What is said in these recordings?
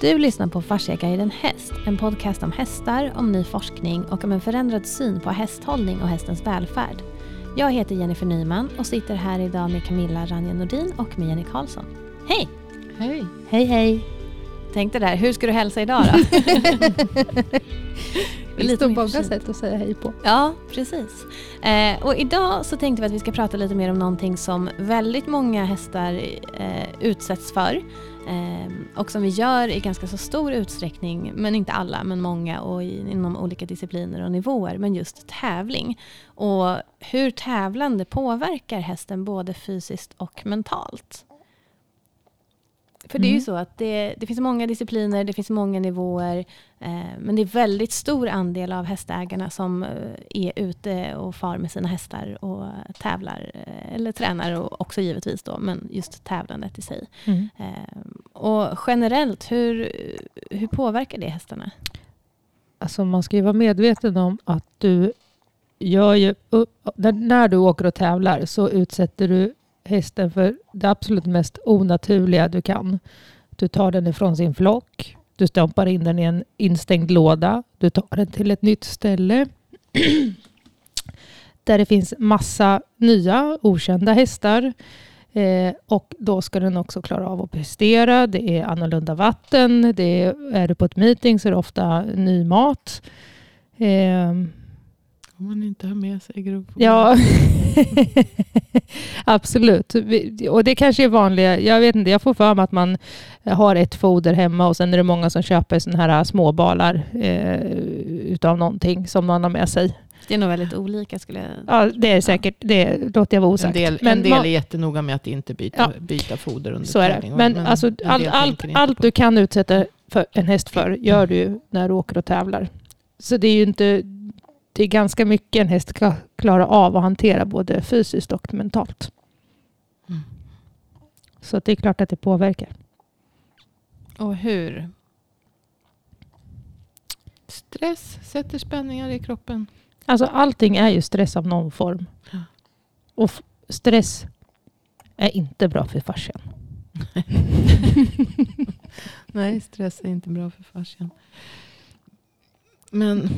Du lyssnar på Fasciaguiden Häst, en podcast om hästar, om ny forskning och om en förändrad syn på hästhållning och hästens välfärd. Jag heter Jennifer Nyman och sitter här idag med Camilla Ranja Nordin och med Jenny Karlsson. Hej! Hej! Hej hej! Tänk dig där, hur ska du hälsa idag då? Det finns så många sätt att säga hej på. Ja, precis. Eh, och idag så tänkte vi att vi ska prata lite mer om någonting som väldigt många hästar eh, utsätts för. Eh, och som vi gör i ganska så stor utsträckning, men inte alla, men många och i, inom olika discipliner och nivåer, men just tävling. Och hur tävlande påverkar hästen både fysiskt och mentalt. För det är ju Mm. så att det, det finns många discipliner, det finns många nivåer. Eh, men det är väldigt stor andel av hästägarna som eh, är ute och far med sina hästar och tävlar. Eh, eller tränar och också givetvis då, men just tävlandet i sig. Mm. Eh, och generellt, hur, hur påverkar det hästarna? Alltså man ska ju vara medveten om att du gör ju, när du åker och tävlar så utsätter du hästen för det absolut mest onaturliga du kan. Du tar den ifrån sin flock. Du stoppar in den i en instängd låda. Du tar den till ett nytt ställe. där det finns massa nya okända hästar. Eh, och då ska den också klara av att prestera. Det är annorlunda vatten. Det är, är du på ett meeting så är det ofta ny mat. Eh, om man inte har med sig grupp. Ja, absolut. Och det kanske är vanliga. Jag vet inte, jag får för mig att man har ett foder hemma och sen är det många som köper såna här småbalar eh, utav någonting som man har med sig. Det är nog väldigt olika skulle jag Ja, det är säkert, det låter jag vara En osagt. del, Men en del är jättenoga med att inte byta, Ja. byta foder under Så är det. tävling. Men, alltså, en del allt, allt, allt du kan utsätta för en häst för gör du när du åker och tävlar. Så det är ju inte... Det är ganska mycket en häst ska klara av att hantera både fysiskt och mentalt. Mm. Så det är klart att det påverkar. Och hur? Stress sätter spänningar i kroppen. Alltså allting är ju stress av någon form. Ja. Och stress är inte bra för fascian. Nej, stress är inte bra för fascian. Men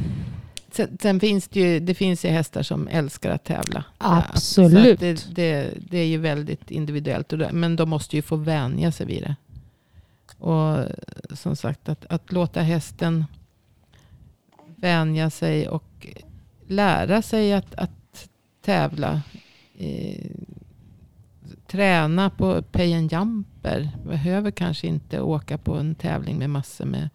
sen, sen finns det ju, det finns ju hästar som älskar att tävla. Absolut. Så att det, det, det är ju väldigt individuellt. Men de måste ju få vänja sig vid det. Och som sagt, att, att låta hästen vänja sig och lära sig att, att tävla. Eh, träna på pay and jumper. Behöver kanske inte åka på en tävling med massor med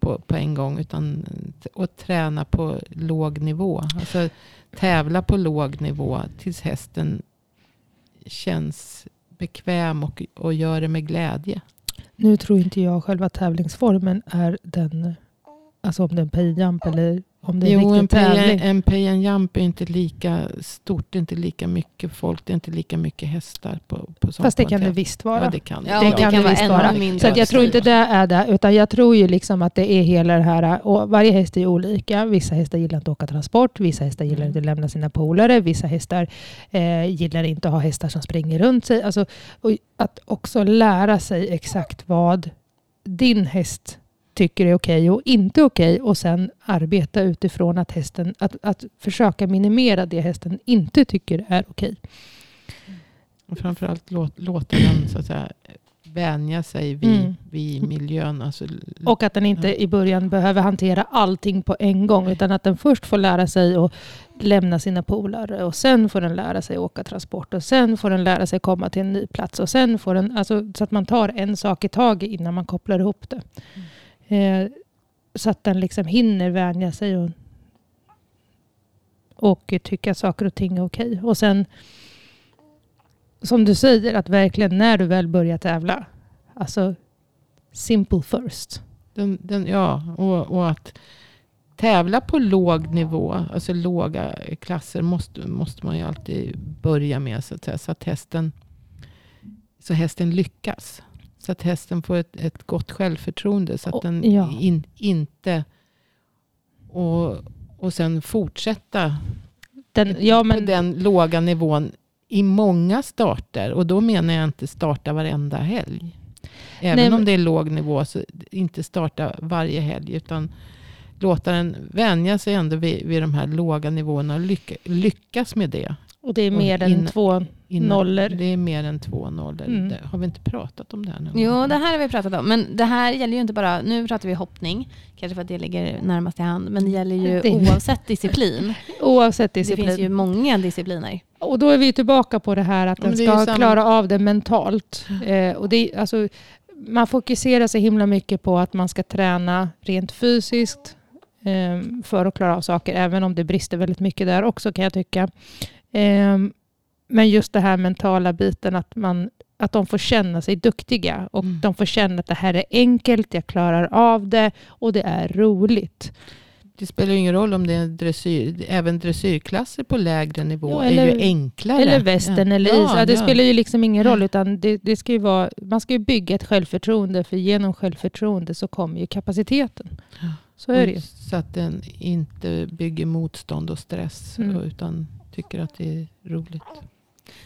på, på en gång. Utan att träna på låg nivå. Alltså tävla på låg nivå tills hästen känns bekväm och, och gör det med glädje. Nu tror inte jag själva tävlingsformen är den, alltså om det är en pay-jump eller om det är Jo, en riktig pay, en pay and jump är inte lika stort. Det är inte lika mycket folk. Det är inte lika mycket hästar på, på sånt Fast det kan det visst vara. Ja, det kan Ja, det och kan det vara visst vara. Så att jag tror inte det är det. Utan jag tror ju liksom att det är hela det här. Och varje häst är olika. Vissa hästar gillar inte att åka transport. Vissa hästar gillar inte att lämna sina polare. Vissa hästar eh, gillar inte att ha hästar som springer runt sig. Alltså, och att också lära sig exakt vad din häst tycker är okej och inte okej. Och sen arbeta utifrån att hästen, att, att försöka minimera det hästen inte tycker är okej. Och framförallt låt, låta den så att säga, vänja sig vid, Mm. vid miljön. Alltså, Och att den inte i början behöver hantera allting på en gång. Utan att den först får lära sig att lämna sina polare. Och sen får den lära sig åka transport. Och sen får den lära sig komma till en ny plats. Och sen får den, alltså, så att man tar en sak i taget innan man kopplar ihop det. Eh, så att den liksom hinner vänja sig och, och tycka saker och ting är okej. Och sen, som du säger, att verkligen när du väl börjar tävla. Alltså, simple first. Den, den, ja, och, och att tävla på låg nivå, alltså låga klasser, måste, måste man ju alltid börja med. Så att, säga, så att hästen, så hästen lyckas. Så att hästen får ett, ett gott självförtroende. Så att Och- den ja. in, inte... Och, och sen fortsätta Den, ja, på men, den låga nivån i många starter. Och då menar jag inte starta varenda helg. Även Nej, om det är låg nivå. Så inte starta varje helg. Utan låta den vänja sig ändå vid, vid de här låga nivåerna och lycka, lyckas med det. Och det är Och mer än innan- två Innan- nollor. Det är mer än två nollor. Mm. Det, har vi inte pratat om det här nu? Jo, det här har vi pratat om. Men det här gäller ju inte bara, nu pratar vi hoppning, kanske för att det ligger närmast i hand, men det gäller ju Det- oavsett disciplin. Oavsett Det disciplin. finns ju många discipliner. Och då är vi tillbaka på det här att den det ska samma- klara av det mentalt. Eh, och det, alltså, man fokuserar så himla mycket på att man ska träna rent fysiskt eh, för att klara av saker, även om det brister väldigt mycket där också kan jag tycka. Eh, men just det här mentala biten, att, man, att de får känna sig duktiga och Mm. de får känna att det här är enkelt, jag klarar av det och det är roligt. Det spelar ingen roll om det är dressyr. Även dressyrklasser på lägre nivå Ja, är eller- ju enklare. Eller västen Ja. eller is. Ja, det spelar ju liksom ingen roll. Utan det, det ska ju vara, man ska ju bygga ett självförtroende. För genom självförtroende så kommer ju kapaciteten. Så är det ju. Så att den inte bygger motstånd och stress. Mm. Utan tycker att det är roligt.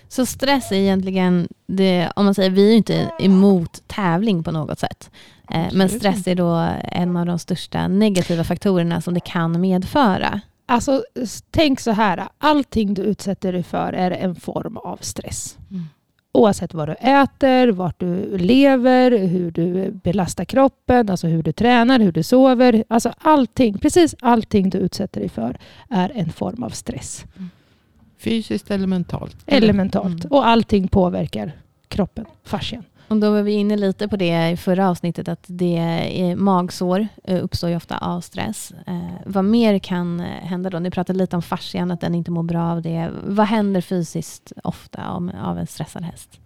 Så stress är egentligen, det, om man säger, vi är ju inte emot tävling på något sätt. Eh, men Absolut stress är då en av de största negativa faktorerna som det kan medföra. Alltså, tänk så här. Allting du utsätter dig för är en form av stress. Mm. Oavsett vad du äter, vart du lever, hur du belastar kroppen, alltså hur du tränar, hur du sover. Alltså allting, precis allting du utsätter dig för är en form av stress. Fysiskt eller mentalt. Eller mentalt. Mm. Och allting påverkar kroppen, fascian. Och då var vi inne lite på det i förra avsnittet att det är magsår eh, uppstår ju ofta av stress. Eh, vad mer kan eh, hända då? Ni pratade lite om fascian, att den inte mår bra av det. Vad händer fysiskt ofta om, av en stressad häst?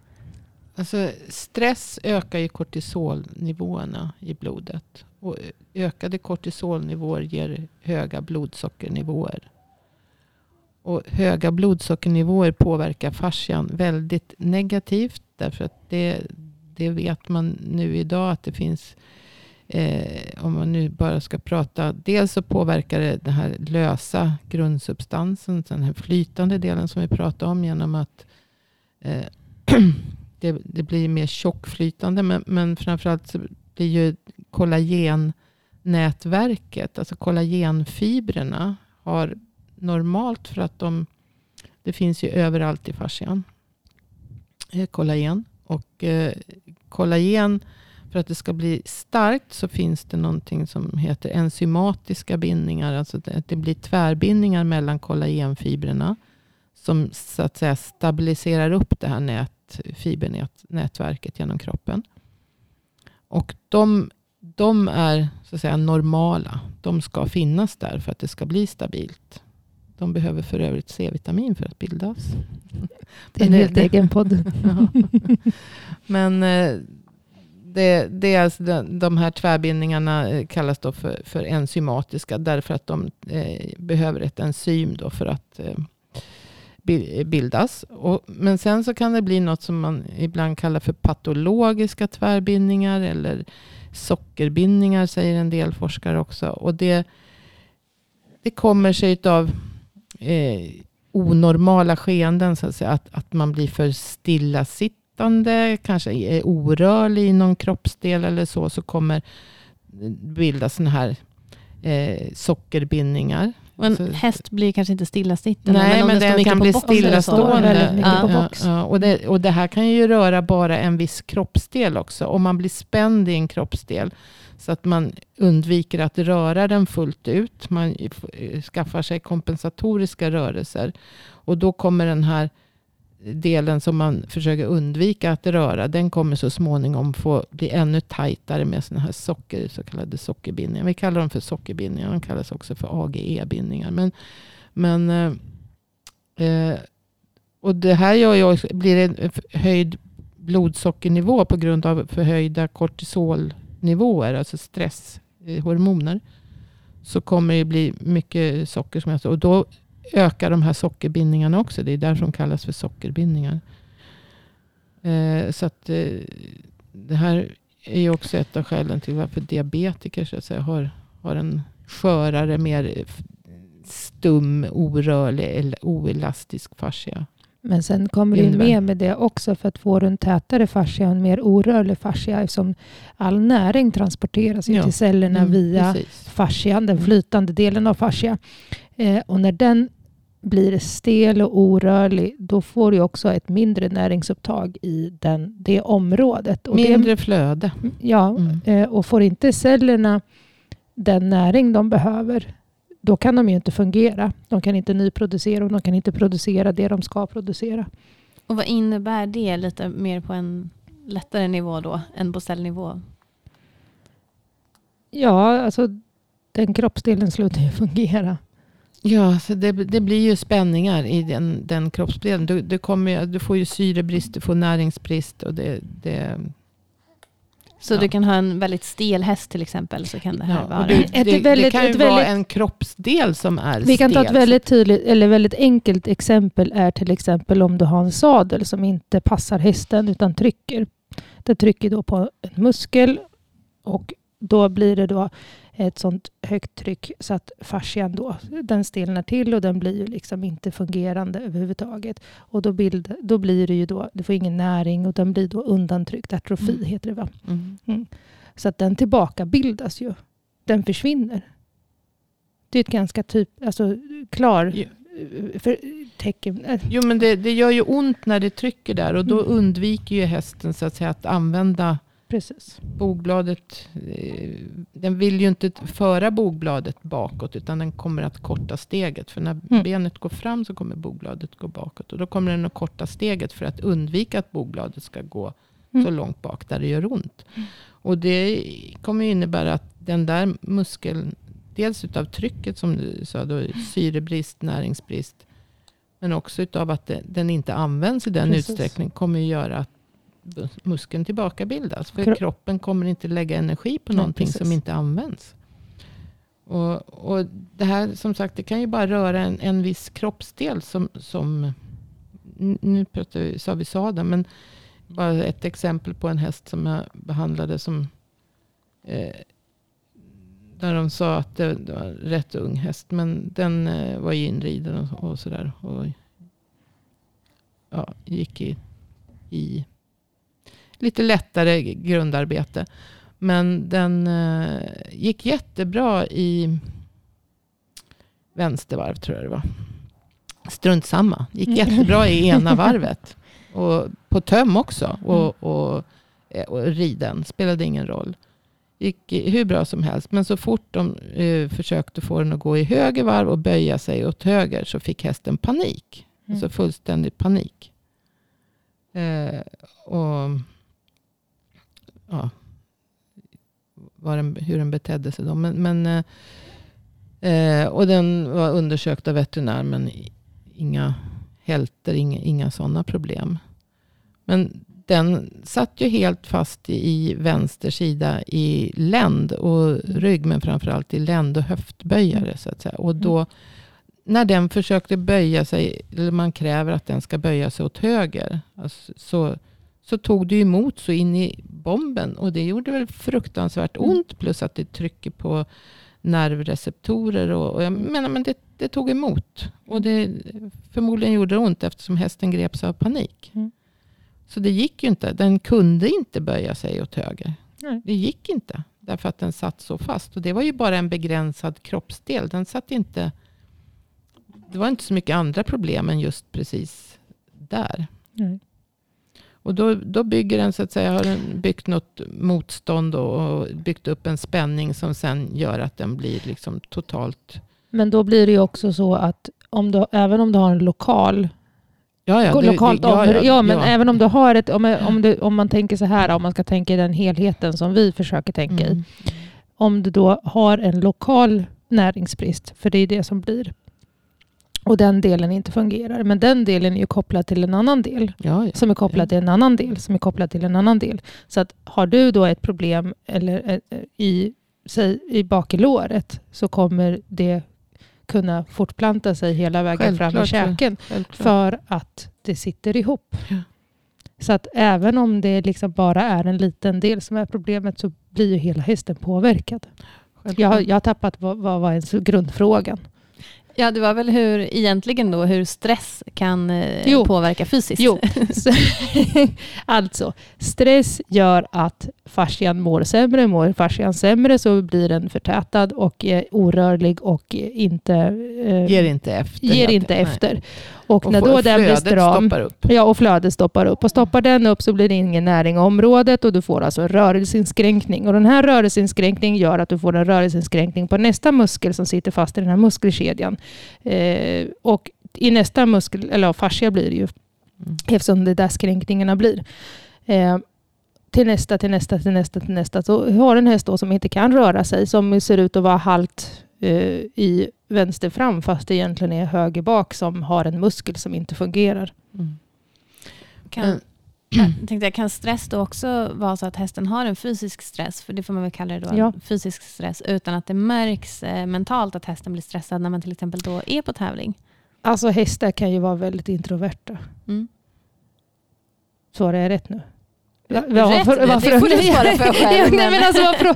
Alltså, stress ökar ju kortisolnivåerna i blodet. Och ökade kortisolnivåer ger höga blodsockernivåer. Och höga blodsockernivåer påverkar fascian väldigt negativt. Därför att det, det vet man nu idag att det finns Eh, om man nu bara ska prata. Dels så påverkar det den här lösa grundsubstansen. Den här flytande delen som vi pratade om. Genom att eh, det, det blir mer tjockflytande. Men, men framförallt så blir ju kollagennätverket. Alltså kollagenfibrerna. Har normalt för att de. Det finns ju överallt i fascian. Eh, kollagen. Och eh, kollagen. För att det ska bli starkt så finns det någonting som heter enzymatiska bindningar. Alltså det, det blir tvärbindningar mellan kollagenfibrerna. Som så att säga stabiliserar upp det här nät, fibernätverket genom kroppen. Och de, de är så att säga normala. De ska finnas där för att det ska bli stabilt. De behöver för övrigt C-vitamin för att bildas. Det är en helt egen podd. Men eh, det, det är alltså de, de här tvärbindningarna eh, kallas då för, för enzymatiska. Därför att de eh, behöver ett enzym då för att eh, bi- bildas. Och, men sen så kan det bli något som man ibland kallar för patologiska tvärbindningar. Eller sockerbindningar säger en del forskare också. Och det, det kommer sig av eh, onormala skeenden. Så att, säga. Att, att man blir för stillasittande, kanske är orörlig i någon kroppsdel eller så. Så kommer bildas sådana här eh, sockerbindningar. Och en Så- häst blir kanske inte stillasittande. Nej, men står den mycket kan bli stillastående. Ja. Ja, och, det, och det här kan ju röra bara en viss kroppsdel också. Om man blir spänd i en kroppsdel. Så att man undviker att röra den fullt ut. Man skaffar sig kompensatoriska rörelser. Och då kommer den här delen som man försöker undvika att röra. Den kommer så småningom få bli ännu tajtare med såna här socker, så kallade sockerbindningar. Vi kallar dem för sockerbindningar. De kallas också för AGE-bindningar. Men, men eh, eh, och det här gör ju också, blir det en höjd blodsockernivå på grund av förhöjda kortisolnivåer, alltså stresshormoner. Så kommer det bli mycket socker som jag sa. Och då ökar de här sockerbindningarna också. Det är därför de kallas för sockerbindningar. Eh, så att eh, det här är ju också ett av skälen till varför diabetiker så att säga, har, har en skörare, mer stum, orörlig eller oelastisk fascia. Men sen kommer det med med det också för att få en tätare fascia och en mer orörlig fascia eftersom all näring transporteras Ja. till cellerna Mm, via precis. fascian, den Mm. flytande delen av fascia. Eh, och när den blir stel och orörlig då får du också ett mindre näringsupptag i den, det området. Och det, Mindre flöde. ja, Mm. Eh, och får inte cellerna den näring de behöver, då kan de ju inte fungera. De kan inte nyproducera och de kan inte producera det de ska producera. Och vad innebär det lite mer på en lättare nivå då än på cellnivå? Ja, alltså den kroppsdelen slutar ju fungera. Ja, så det, det blir ju spänningar i den, den kroppsdelen. Du, du, kommer, ju- du får ju syrebrist, du får näringsbrist. Och det, det, Så Ja. du kan ha en väldigt stel häst till exempel så kan det här ja, vara... det, Ett det, väldigt- det kan ju ett vara väldigt- en kroppsdel som är Vi kan ta ett stel. väldigt tydligt eller väldigt enkelt exempel är till exempel om du har en sadel som inte passar hästen utan trycker. Det trycker då på en muskel och då blir det då ett sånt högt tryck så att fascian då den stelnar till och den blir ju liksom inte fungerande överhuvudtaget. Och då, bild, då blir det ju då, det får ingen näring och den blir då undantryckt, atrofi Mm. heter det va. Mm. Så att den tillbaka bildas ju. Den försvinner. Det är ett ganska typ, alltså klar eh, för, tecken. eh, Jo, men det, det gör ju ont när det trycker där. Och då Mm. undviker ju hästen så att, säga, att använda Precis. bogbladet. eh, Den vill ju inte föra bogbladet bakåt. Utan den kommer att korta steget. För när Mm. benet går fram så kommer bogbladet gå bakåt. Och då kommer den att korta steget för att undvika att bogbladet ska gå Mm. så långt bak där det gör ont. Och det kommer innebära att den där muskeln, dels utav trycket som du sa, då, syrebrist, näringsbrist. Men också utav att den inte används i den Precis. utsträckning kommer ju göra att muskeln tillbakabildas. För Kro- kroppen kommer inte lägga energi på Nej, någonting precis. som inte används. Och, och det här som sagt, det kan ju bara röra en, en viss kroppsdel som, som nu pratar vi, sa vi sadeln, men bara ett exempel på en häst som jag behandlade som eh, där de sa att det, det var en rätt ung häst. Men den eh, var ju inriden och, och sådär. Och ja, gick i, i lite lättare grundarbete. Men den eh, gick jättebra i vänstervarv tror jag det var. Strunt samma. Gick Mm. jättebra i ena varvet. Och på töm också. Och, och, eh, och riden. Spelade ingen roll. Gick hur bra som helst. Men så fort de eh, försökte få den att gå i höger varv och böja sig åt höger så fick hästen panik. Mm. Alltså fullständig panik. Eh, och ja, vad den, hur den betedde sig då. Men, men, eh, eh, och den var undersökt av veterinär men inga hälter, inga, inga sådana problem. Men den satt ju helt fast i, i vänster sida i länd och rygg men framförallt i länd och höftböjare. Så att säga. Och då när den försökte böja sig, eller man kräver att den ska böja sig åt höger, alltså, så, så tog det emot så in i bomben. Och det gjorde väl fruktansvärt Mm. ont. Plus att det trycker på nervreceptorer. Och, och jag menar, men det, det tog emot. Och det förmodligen gjorde det ont eftersom hästen greps av panik. Mm. Så det gick ju inte. Den kunde inte böja sig åt höger. Nej. Det gick inte. Därför att den satt så fast. Och det var ju bara en begränsad kroppsdel. Den satt inte... Det var inte så mycket andra problem än just precis där. Nej. Och då, då bygger den så att säga, har den byggt något motstånd och, byggt upp en spänning som sen gör att den blir liksom totalt... Men då blir det ju också så att om du, även om du har en lokal Ja, lokalt ja. Ja, men ja. även om du har ett, om, om, du, om man tänker så här, om man ska tänka i den helheten som vi försöker tänka i. Mm. Om du då har en lokal näringsbrist, för det är det som blir. Och den delen inte fungerar. Men den delen är ju kopplad till en annan del. Ja, ja. Som är kopplad till en annan del. Som är kopplad till en annan del. Så att har du då ett problem eller, eh, i, säg, i bak i låret så kommer det kunna fortplanta sig hela vägen fram i Självklart, ja. käken. Självklart. För att det sitter ihop. Ja. Så att även om det liksom bara är en liten del som är problemet så blir ju hela hästen påverkad. Självklart. Jag har, jag har tappat vad, vad var ens grundfrågan. Ja, det var väl hur, egentligen då, hur stress kan eh, Jo. påverka fysiskt. Jo, så, alltså stress gör att fascian mår sämre. Mår fascian sämre så blir den förtätad och är orörlig och inte, eh, Ger inte efter. ger inte nej. Och, Och när då den blir stram. Ja, och flödet stoppar upp. Och stoppar den upp så blir det ingen näring i området och du får alltså en rörelseinskränkning. Och den här rörelseinskränkningen gör att du får en rörelseinskränkning på nästa muskel som sitter fast i den här muskelkedjan. Eh, och i nästa muskel, eller ja, fascia blir det ju, Mm. eftersom det är där skränkningarna blir. Eh, till nästa, till nästa, till nästa, till nästa. Så har en häst då som inte kan röra sig, som ser ut att vara halt eh, i vänster fram, fast det egentligen är höger bak som har en muskel som inte fungerar. Mm. Kan, Men- kan, tänkte jag, kan stress då också vara så att hästen har en fysisk stress, för det får man väl kalla det då, Ja. fysisk stress, utan att det märks eh, mentalt att hästen blir stressad när man till exempel då är på tävling? Alltså hästar kan ju vara väldigt introverta. Mm. Svarar jag rätt nu? Va- Rätt, varför- det varför- får du svara för själv, Ja, nej, men- men alltså, varför,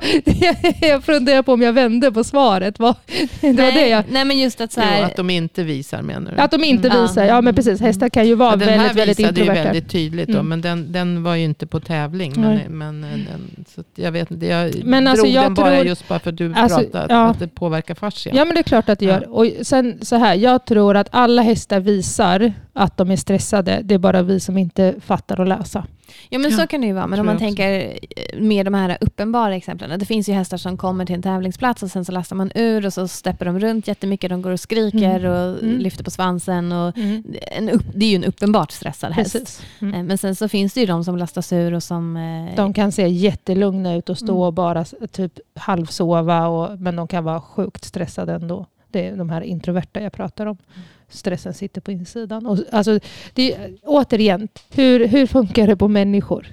jag funderar på om jag vände på svaret. Vad- Det var nej, det jag, nej, men just att så Jo, här, att de inte visar menar du? att de inte Mm. visar. Ja, men precis. Hästar kan ju vara Ja, den väldigt, här väldigt visade ju introverta. väldigt tydligt, då, Mm. men den, den var ju inte på tävling. Men, men, eh, den, så jag vet inte, jag Men alltså, drog jag den bara tror- just bara för att du Alltså, pratade ja. att det påverkar fascian. Ja, men det är klart att det gör. Och sen så här, jag tror att alla hästar visar att de är stressade. Det är bara vi som inte fattar att läsa. Ja men Ja, så kan det ju vara. Men om man tänker eh, med de här uppenbara exemplen. Det finns ju hästar som kommer till en tävlingsplats och sen så lastar man ur och så steppar de runt jättemycket. De går och skriker Mm. och Mm. lyfter på svansen. Och en upp, det är ju en uppenbart stressad häst. Mm. Eh, Men sen så finns det ju de som lastas ur och som... eh, De kan se jättelugna ut och stå Mm. och bara typ halvsova, och, men de kan vara sjukt stressade ändå. Det är de här introverta jag pratar om. Stressen sitter på insidan. Och, alltså, det är, återigen, hur, hur funkar det på människor?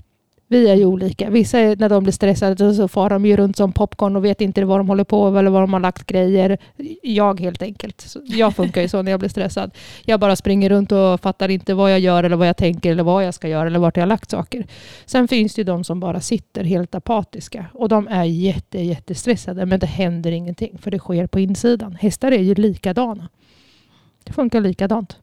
Vi är ju olika. Vissa när de blir stressade så far de ju runt som popcorn och vet inte vad de håller på med eller var de har lagt grejer. Jag helt enkelt. Jag funkar ju så när jag blir stressad. Jag bara springer runt och fattar inte vad jag gör eller vad jag tänker eller vad jag ska göra eller vart jag har lagt saker. Sen finns det ju de som bara sitter helt apatiska och de är jätte, jättestressade men det händer ingenting för det sker på insidan. Hästar är ju likadana. Det funkar likadant.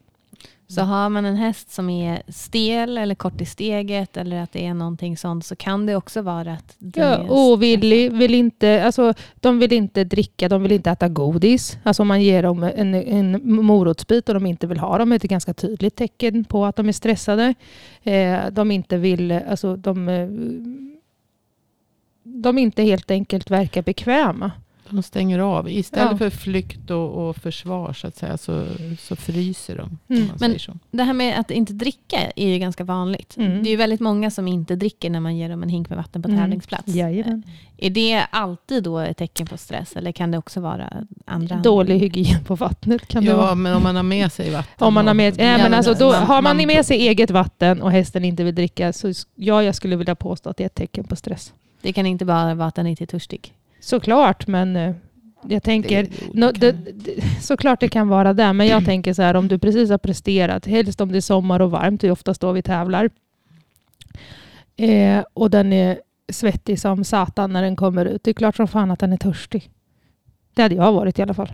Så har man en häst som är stel eller kort i steget eller att det är någonting sånt så kan det också vara att den Ja, ovillig, vill inte, alltså, de vill inte dricka, de vill inte äta godis. Alltså om man ger dem en, en morotsbit och de inte vill ha dem är det ett ganska tydligt tecken på att de är stressade. Eh, de inte vill, alltså de, eh, de inte helt enkelt verkar bekväma. De stänger av. Istället Ja. för flykt och, och försvar så att säga, så, så fryser de. om Mm. Man Men- säger så. Det här med att inte dricka är ju ganska vanligt. Mm. Det är ju väldigt många som inte dricker när man ger dem en hink med vatten på Mm. tävlingsplats. Jajamän. Är det alltid då ett tecken på stress eller kan det också vara andra Dålig hygien på vattnet kan det Ja, vara. men om man har med sig vatten. Om man har med, och- ja, men alltså, då, har man med sig eget vatten och hästen inte vill dricka så ja, jag skulle vilja påstå att det är ett tecken på stress. Det kan inte bara vara att den inte är törstig. Såklart, men eh, jag tänker, Det- nå- det det, såklart det kan vara det, men jag tänker så här om du precis har presterat, helst om det är sommar och varmt, det är oftast då vi tävlar, eh, och den är svettig som satan när den kommer ut, det är klart som fan att den är törstig. Det hade jag varit i alla fall.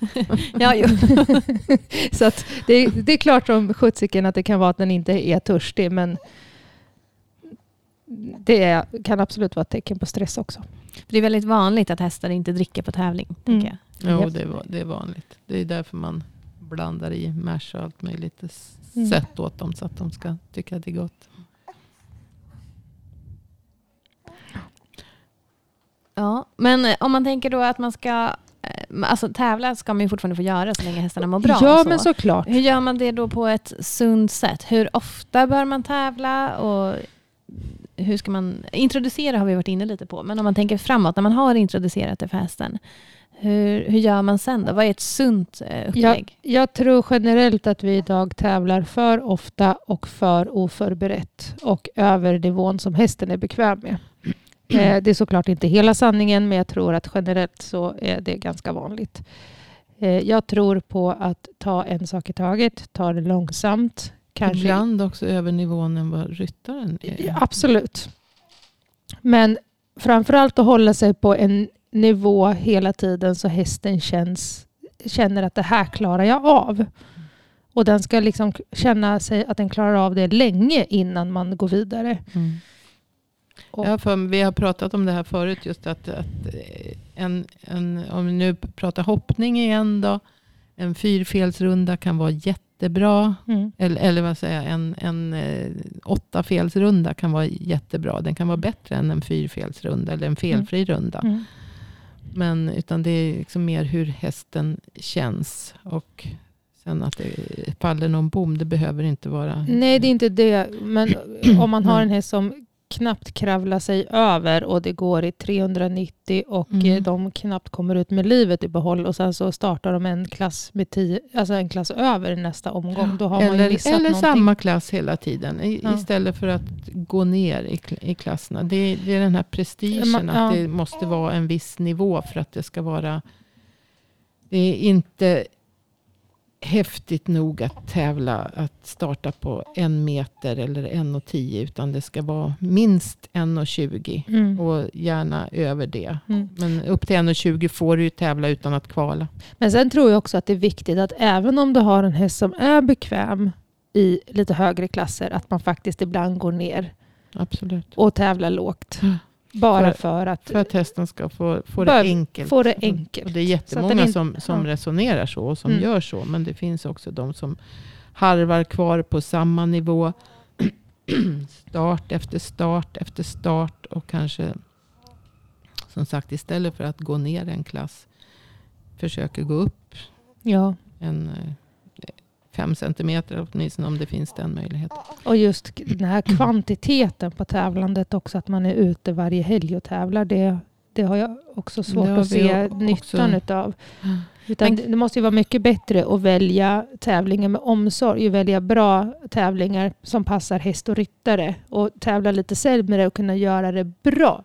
Ja, jo. Så det, det är klart som sjuttsiken att det kan vara att den inte är törstig, men det kan absolut vara ett tecken på stress också. Det är väldigt vanligt att hästar inte dricker på tävling. Mm. Tänker jag. Jo, det är, det är vanligt. Det är därför man blandar i mash och allt möjligt Mm. sätt åt dem så att de ska tycka att det är gott. Ja, men eh, om man tänker då att man ska eh, Alltså tävla ska man ju fortfarande få göra så länge hästarna mår bra. ja, och så. men såklart. Hur gör man det då på ett sunt sätt? Hur ofta bör man tävla? Och hur ska man... Introducera har vi varit inne lite på, men om man tänker framåt, när man har introducerat det för hästen, hur, hur gör man sen då? Vad är ett sunt eh, upplägg? Jag tror generellt att vi idag tävlar för ofta och för oförberett och över nivån som hästen är bekväm med. Eh, Det är såklart inte hela sanningen, men jag tror att generellt så är det ganska vanligt. Eh, Jag tror på att ta en sak i taget, ta det långsamt. Kanske Ibland också över nivån än vad ryttaren är. Ja, absolut. Men framförallt att hålla sig på en nivå hela tiden så hästen känns känner att det här klarar jag av. Och den ska liksom känna sig att den klarar av det länge innan man går vidare. Mm. Och- Ja, för vi har pratat om det här förut. Just att, att eh, en, en, om vi nu pratar hoppning igen då. En fyrfelsrunda kan vara jättebra. Mm. Eller, eller vad säger jag, en, en eh, åttafelsrunda kan vara jättebra. Den kan vara bättre än en fyrfelsrunda eller en felfri runda. Mm. Men utan det är liksom mer hur hästen känns. Och sen att det faller någon bom, det behöver inte vara... Nej, det är inte det. Men om man har en häst som knappt kravlar sig över och det går i 390 och Mm. eh, de knappt kommer ut med livet i behåll och sen så startar de en klass, med tio, alltså en klass över nästa omgång. Då har man ju Eller, missat eller någonting. samma klass hela tiden. I, Ja. Istället för att gå ner i, i klasserna. Det, är- det är den här prestigen. Man- ja. Att det måste vara en viss nivå för att det ska vara... Det är inte häftigt nog att tävla, att starta på en meter eller en och tio. Utan det ska vara minst en och tjugo. Mm. Och gärna över det. Mm. Men upp till 1,20 får du ju tävla utan att kvala. Men sen tror jag också att det är viktigt att även om du har en häst som är bekväm i lite högre klasser, att man faktiskt ibland går ner Absolut. och tävlar lågt. Mm. Bara För- för, att För att hästen ska få, få det enkelt. få det Och enkelt. det är jättemånga inte- som, som ja. resonerar så och som Mm. gör så. Men det finns också de som harvar kvar på samma nivå. start efter start efter start. Och kanske som sagt istället för att gå ner en klass. Försöker gå upp Ja, en eh, fem centimeter åtminstone om det finns den möjligheten. och just den här kvantiteten på tävlandet också, att man är ute varje helg och tävlar, det, det har jag också svårt att se också- nyttan utav. Utan Men- det, måste ju vara mycket bättre att välja tävlingar med omsorg, välja bra tävlingar som passar häst och ryttare och tävla lite sämre och kunna göra det bra.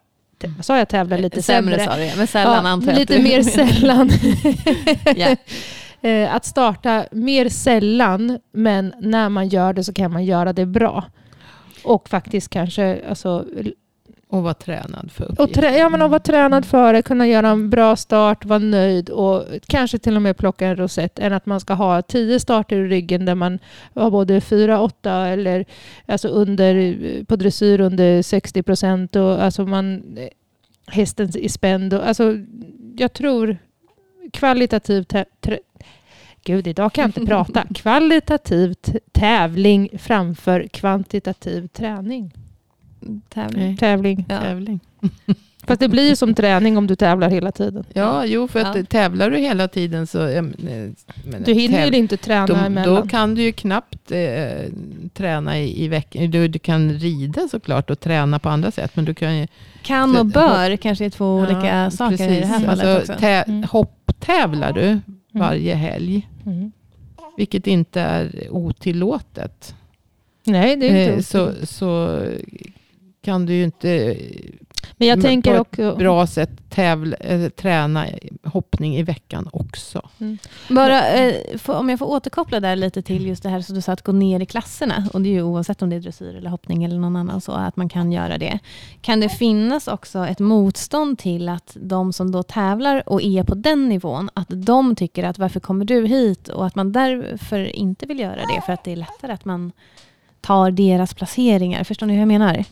Sa jag tävla lite sämre? sa du, men sällan Ja, antar jag lite mer sällan. Ja. Eh, Att starta mer sällan, men när man gör det så kan man göra det bra. Och faktiskt kanske alltså, Och vara tränad för och uppgiften. trä, ja, men att vara tränad för det, kunna göra en bra start, vara nöjd och kanske till och med plocka en rosett än att man ska ha tio starter i ryggen där man har både fyra, åtta eller alltså under, på dressyr under 60 procent och alltså man, hästen är spänd. Och, alltså, jag tror kvalitativ Gud, idag kan jag inte prata. Kvalitativ tävling framför kvantitativ träning. Tävling. Nej, Tävling. Ja. tävling. Fast det blir ju som träning om du tävlar hela tiden. Ja, jo, för att Ja. tävlar du hela tiden så... Jag, men, Du hinner ju inte träna då, emellan. då kan du ju knappt eh, träna i, i veckan. Du, du kan rida såklart och träna på andra sätt. Men du kan ju... Kan och bör kanske är två olika saker i det här fallet Alltså, också. tä, Mm. hopptävlar du varje helg, Mm. vilket inte är otillåtet, Nej, det är inte eh, så, så, så kan du ju inte Men jag på tänker ett också... bra sätt tävla, eh, träna hoppning i veckan också. Bara, eh, om jag får återkoppla där lite till just det här som du sa att gå ner i klasserna. Och det är ju oavsett om det är dressyr eller hoppning eller någon annan så att man kan göra det. Kan det finnas också ett motstånd till att de som då tävlar och är på den nivån, att de tycker att varför kommer du hit? Och att man därför inte vill göra det för att det är lättare att man tar deras placeringar. Förstår ni hur jag menar?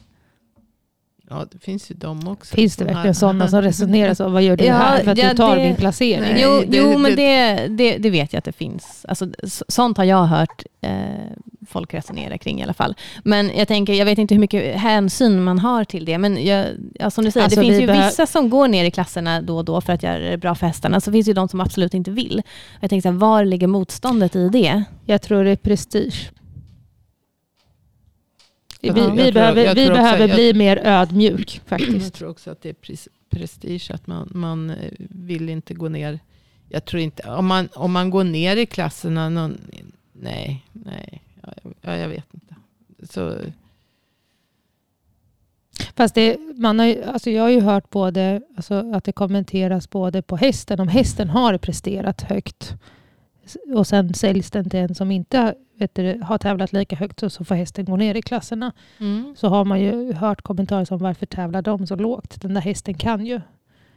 Ja, det finns ju de också. Finns det verkligen sådana som resonerar så? Vad gör du Ja, här för att ja, du tar det- min placering? Nej, jo, det- jo, men det- det, det, vet jag att det finns. Alltså, sånt har jag hört eh, folk resonera kring i alla fall. Men jag tänker, jag vet inte hur mycket hänsyn man har till det. Men jag, ja, som du säger, Alltså, det finns vi ju behö- vissa som går ner i klasserna då och då för att göra det bra för hästarna. Så finns det ju de som absolut inte vill. Jag tänker, så här, var ligger motståndet i det? Jag tror det är prestige. Vi, vi, jag tror- behöver, jag vi behöver jag- bli mer ödmjuk Jag faktiskt. tror också att det är pres- prestige, att man, man eh, vill inte gå ner. Jag tror inte, om man, om man går ner i klasserna, någon, nej, nej, ja, jag, jag vet inte. Så, Fast det, man har ju, alltså jag har ju hört både, alltså att det kommenteras både på hästen, om hästen har presterat högt och sen säljs den till en som inte vet du, har tävlat lika högt så, så får hästen gå ner i klasserna. Så har man ju hört kommentarer som varför tävlar de så lågt? Den där hästen kan ju.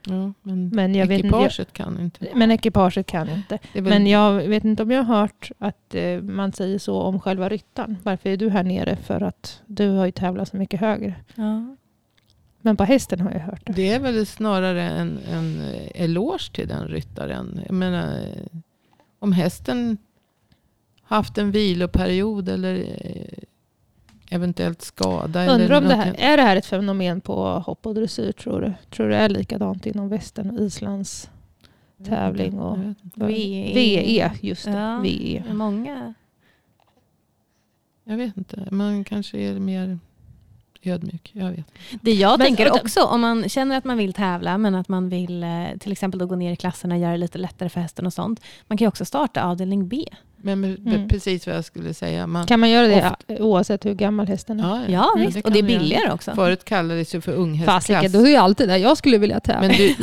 Ja, men Men jag vet ekipaget kan inte. Men ekipaget kan inte. Väl, Men jag vet inte om jag har hört att eh, man säger så om själva ryttaren. Varför är du här nere? För att du har ju tävlat så mycket högre. Ja. Men på hästen har jag hört det. det är väl snarare en, en eloge till den ryttaren. Jag menar, om hästen haft en viloperiod eller eh, eventuellt skada. eller Undrar om det här, är det här ett fenomen på hopp och dressyr tror du? Tror du det är likadant inom västern och Islands tävling och-. VE. VE? Just det, E. Ja. VE. Många. Jag vet inte. Man kanske är mer ödmjuk. Jag vet. Det jag Men- tänker också, om man känner att man vill tävla men att man vill eh, till exempel då gå ner i klasserna och göra det lite lättare för hästen och sånt. Man kan ju också starta avdelning B. Men Mm. precis vad jag skulle säga. Man, Kan man göra det oavsett hur gammal hästen är? ja, Ja, Mm, visst. det och det är göra. billigare också. Förut kallades det för Fasiken, unghästklass. då är ju alltid där jag skulle vilja tävla. Men, du,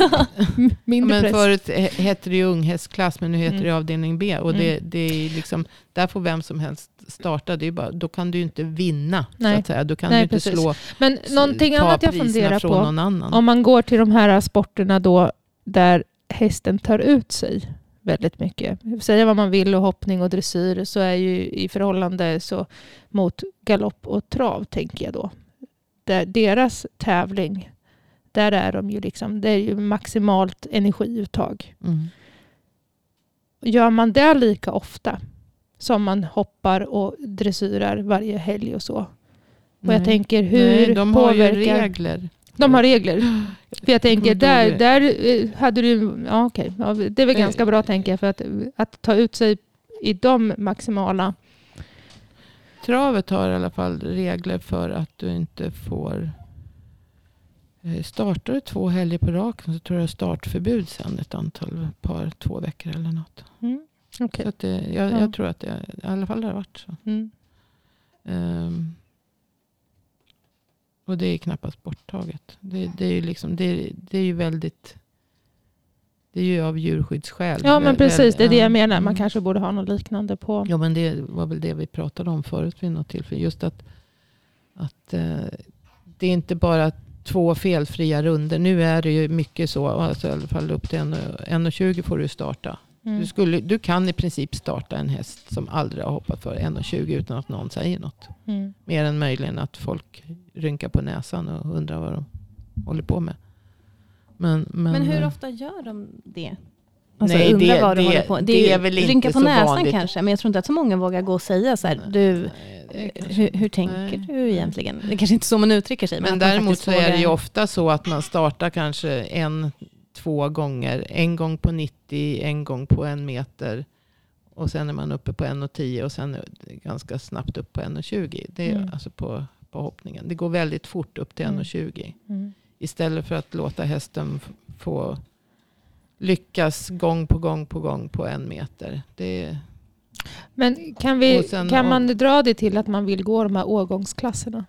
Mindre men press. förut he- hette det ju unghästklass men nu heter Mm. det avdelning B. Och det, det är liksom, där får vem som helst starta. Det är bara, då kan du ju inte vinna. Så Nej. att säga. Då kan Nej, du inte precis. slå, Men någonting ta annat jag funderar på. någon annan. Om man går till de här sporterna då där hästen tar ut sig väldigt mycket. Säga vad man vill och hoppning och dressyr så är ju i förhållande så mot galopp och trav tänker jag då. Där deras tävling, där är de ju liksom, det är ju maximalt energiuttag. Mm. Gör man det lika ofta som man hoppar och dressyrar varje helg och så? Och Nej. jag tänker hur Nej, de har ju påverkar... regler. De har regler. För jag tänker, där, där eh, hade du... Ja, okej. Ja, det är väl Eh, ganska bra, tänker jag. För att, att ta ut sig i de maximala... Travet har i alla fall regler för att du inte får... eh, Startar du två helger på raken så tror jag startförbud sen ett antal, par, två veckor eller något. Mm. okej. Så att det, jag, Ja. jag tror att det i alla fall har varit så. Mm. Ehm, och det är knappast borttaget. Det, det, är, ju liksom, det, det är ju väldigt... Det är ju av djurskyddsskäl. Ja, men precis. Det är det ja, jag menar. Man mm. kanske borde ha något liknande på... Ja, men det var väl det vi pratade om förut vid något tillfälle. Just att, att eh, det är inte bara två felfria runder. Nu är det ju mycket så. Alltså, I alla fall upp till 1,20 får du starta. Mm. Du, skulle, du kan i princip starta en häst som aldrig har hoppat för 1,20 utan att någon säger något. Mm. Mer än möjligen att folk rynkar på näsan och undrar vad de håller på med. Men, men, Men hur eh, ofta gör de det? Alltså, Nej, undrar det- vad du det- håller på. det ju- är väl inte rynka på så näsan vanligt. kanske, men jag tror inte att så många vågar gå och säga så här, Nej, du, nej, det är eh, hur, hur tänker nej. du egentligen? Det är kanske inte så man uttrycker sig. Men man däremot så är det ju ofta så att man startar kanske en, två gånger. En gång på 90, en gång på en meter. Och sen är man uppe på 1,10 och sen ganska snabbt upp på 1,20. Det är Mm. alltså på, på hoppningen. Det går väldigt fort upp till Mm. 1,20. Mm. Istället för att låta hästen få lyckas gång på gång på gång på en meter. Det är, Men kan, vi, sen kan man dra det till att man vill gå de här årgångsklasserna?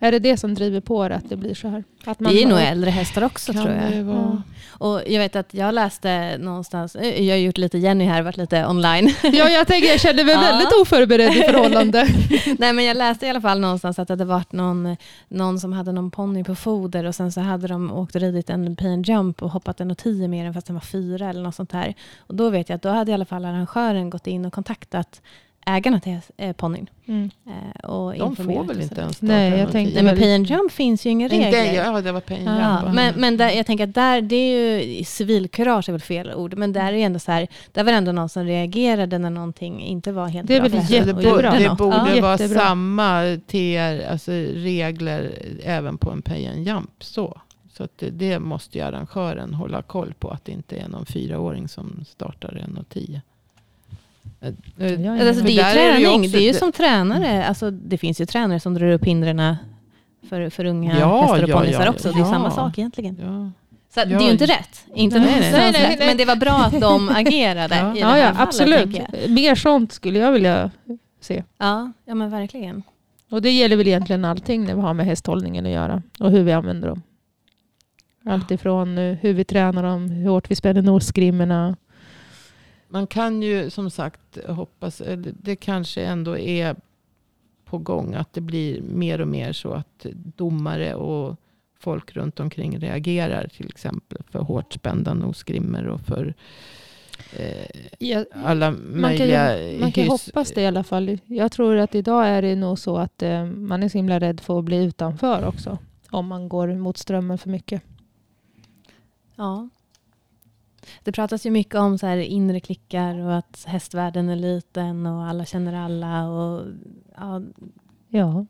Är det det som driver på det, att det blir så här? Att man Det är nog har- äldre hästar också kan tror jag. det vara. Och jag vet att jag läste någonstans, eh, jag har gjort lite Jenny här, varit lite online. Ja, jag tänker, jag kände mig Ja. väldigt oförberedd i förhållande. Nej men jag läste i alla fall någonstans att det hade varit någon, någon som hade någon ponny på foder och sen så hade de åkt och ridit en and jump och hoppat en och tio med den fast den var fyra eller något sånt här. Och då vet jag att då hade i alla fall arrangören gått in och kontaktat ägarna till eh, ponnyn. Mm. Eh, och De får väl inte ens Nej, jag tänkte-. Nej men pay and jump finns ju inga regler. Inte, ja, det var pengar. Ja, men men där, jag tänker att där, det är ju, civilkurage är väl fel ord, men där är ändå så här, där var det ändå någon som reagerade när någonting inte var helt Det är bra. väl för hästen det, och bo, gjorde jättebra. det borde Ja. vara Jättebra. samma TR, alltså regler även på en pay and jump. Så, så att det, det måste ju arrangören hålla koll på. Att det inte är någon fyraåring som startar en och tio. Alltså, det är ju är det träning, det är ju som tränare, alltså, det finns ju tränare som drar upp hindren för, för unga Ja, hästar och ja, ponnyer ja, också. Det är samma sak egentligen. Så det är ju inte rätt. Inte Nej, någonstans nej, nej, rätt. nej. Men det var bra att de agerade i det här ja, fallet. absolut. Mer sånt skulle jag vilja se. Ja, ja, men verkligen. Och det gäller väl egentligen allting när vi har med hästhållningen att göra. Och hur vi använder dem. Allt ifrån eh, hur vi tränar dem, hur hårt vi spänner nosgrimmorna. Man kan ju som sagt hoppas, det kanske ändå är på gång att det blir mer och mer så att domare och folk runt omkring reagerar. Till exempel för hårt spända nosgrimmor och för eh, alla man kan, möjliga ju, man kan hoppas det i alla fall. Jag tror att idag är det nog så att eh, man är så himla rädd för att bli utanför också. Om man går mot strömmen för mycket. Ja. Det pratas ju mycket om så här inre klickar och att hästvärlden är liten och alla känner alla. Och, ja, Ja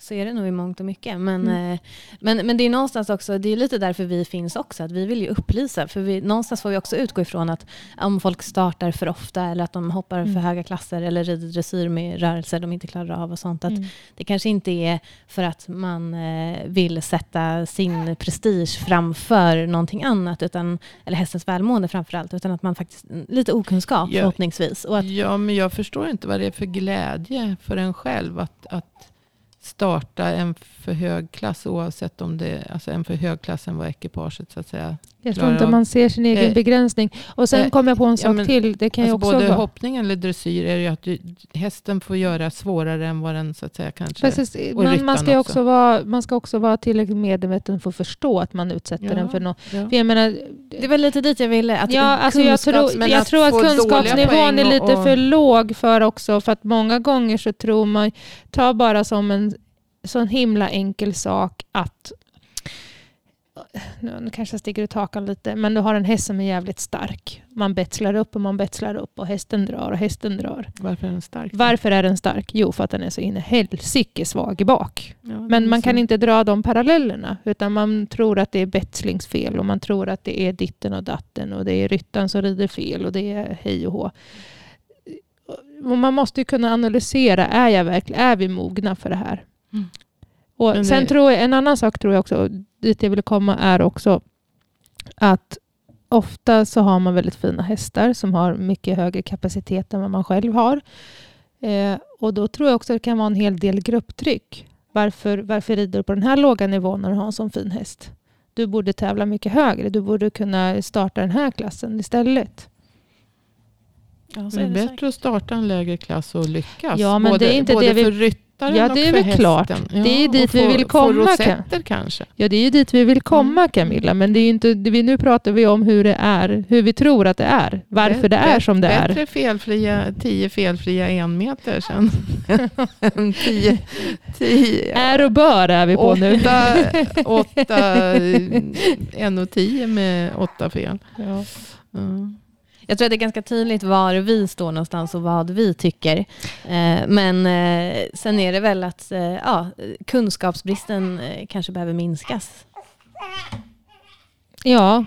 så är det nog i mångt och mycket. Men, Mm. eh, men, men det är någonstans också, det är lite därför vi finns också. Att vi vill ju upplysa. För vi, någonstans får vi också utgå ifrån att om folk startar för ofta eller att de hoppar Mm. för höga klasser eller rider dressyr med rörelser de inte klarar av och sånt. Att Mm. Det kanske inte är för att man eh, vill sätta sin prestige framför någonting annat, utan, eller hästens välmående framför allt, utan att man faktiskt, lite okunskap Ja. förhoppningsvis. Och att, Ja, men jag förstår inte vad det är för glädje för en själv att, att starta en för hög klass oavsett om det alltså en för hög klass än vad ekipaget så att säga. Jag tror inte man ser sin egen Eh, begränsning. Och sen eh, kom jag på en sak men- till. Det kan Alltså också både vara... hoppning eller dressyr är ju att du, hästen får göra svårare än vad den så att säga kanske... Precis, och man, ska också. också vara, man ska också vara tillräckligt medveten för att förstå att man utsätter Ja, den för något. ja. För jag menar, det var lite dit jag ville. Att ja, alltså jag tror, men jag att tror att kunskapsnivån är lite och- för låg för också. För att många gånger så tror man, ta bara som en sån himla enkel sak att nu kanske jag sticker ut hakan lite, men du har en häst som är jävligt stark. Man betslar upp och man betslar upp och hästen drar och hästen drar. Varför är den stark? Varför är den stark? Jo, för att den är så in i helsike svag i bak. Ja, Men man kan så. inte dra de parallellerna, utan man tror att det är betslingsfel och man tror att det är ditten och datten och det är ryttaren som rider fel och det är hej och hå. Och man måste ju kunna analysera, är, jag verkligen, är vi mogna för det här? Mm. Och Men sen det- tror jag, en annan sak tror jag också, dit jag vill komma är också att ofta så har man väldigt fina hästar som har mycket högre kapacitet än vad man själv har. Eh, och då tror jag också att det kan vara en hel del grupptryck. Varför, varför rider du på den här låga nivån när du har en sån fin häst? Du borde tävla mycket högre. Du borde kunna starta den här klassen istället. Ja, så Det är bättre säkert. att starta en lägre klass och lyckas. Ja, men både, det är inte både det vi- för ryttaren Ja, det är väl klart. hästen. Det är dit vi vill komma, rosetter kanske. Ja, det är ju dit vi vill komma Mm. Camilla. Men det är inte, det vi, nu pratar vi om hur det är, hur vi tror att det är. Varför det är som det är. Bättre felfria, tio felfria enmeter sen. tio, tio, Är och bör är vi på nu. åtta, åtta, en och tio med åtta fel. Ja. Mm. Jag tror att det är ganska tydligt var vi står någonstans och vad vi tycker. Eh, men eh, sen är det väl att eh, ja, kunskapsbristen eh, kanske behöver minskas. ja,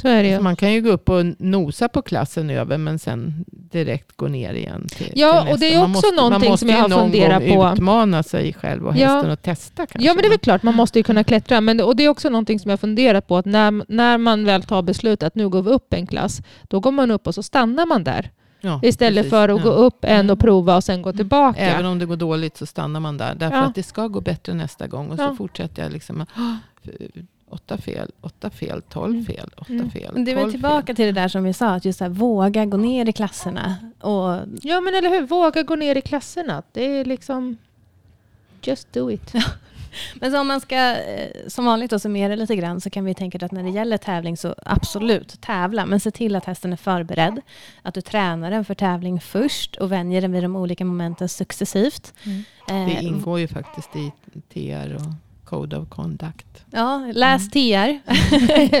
så är det ju. Så man kan ju gå upp och nosa på klassen över men sen direkt gå ner igen. Till, Ja, till och det är. Man också måste, någonting man måste som jag ju har någon funderat gång på. utmana sig själv och Ja. hästen och testa kanske. Ja, men det är väl klart, man måste ju kunna klättra. Men, och det är också någonting som jag funderat på, att när, när man väl tar beslutet att nu går vi upp en klass, då går man upp och så stannar man där. Ja, Istället precis. för att Ja. gå upp en Mm. och prova och sen gå tillbaka. Även om det går dåligt så stannar man där. Därför Ja. att det ska gå bättre nästa gång. Och Ja. så fortsätter jag liksom. "Åh, Åtta fel, åtta fel, tolv fel, åtta Mm. fel, Men Det är väl tillbaka till det där som vi sa, att just så här, våga gå ner i klasserna. Och Ja, men eller hur? Våga gå ner i klasserna. Det är liksom... Just do it. Men så om man ska eh, som vanligt då summera lite grann så kan vi tänka att när det gäller tävling så absolut tävla men se till att hästen är förberedd. Att du tränar den för tävling först och vänjer den vid de olika momenten successivt. Mm. fel. Det Eh, ingår ju faktiskt i TR och Code of Conduct. Ja, läs TR.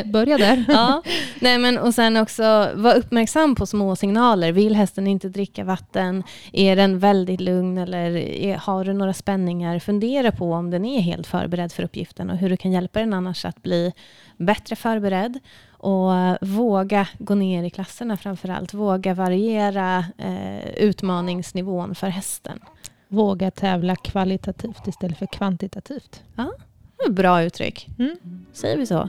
Börja där. ja. Nej, men, och sen också var uppmärksam på små signaler. Vill hästen inte dricka vatten? Är den väldigt lugn eller är, har du några spänningar? Fundera på om den är helt förberedd för uppgiften och hur du kan hjälpa den annars att bli bättre förberedd. Och eh, våga gå ner i klasserna framför allt. Våga variera eh, utmaningsnivån för hästen. Våga tävla kvalitativt istället för kvantitativt. Bra uttryck. Mm. Säger vi så?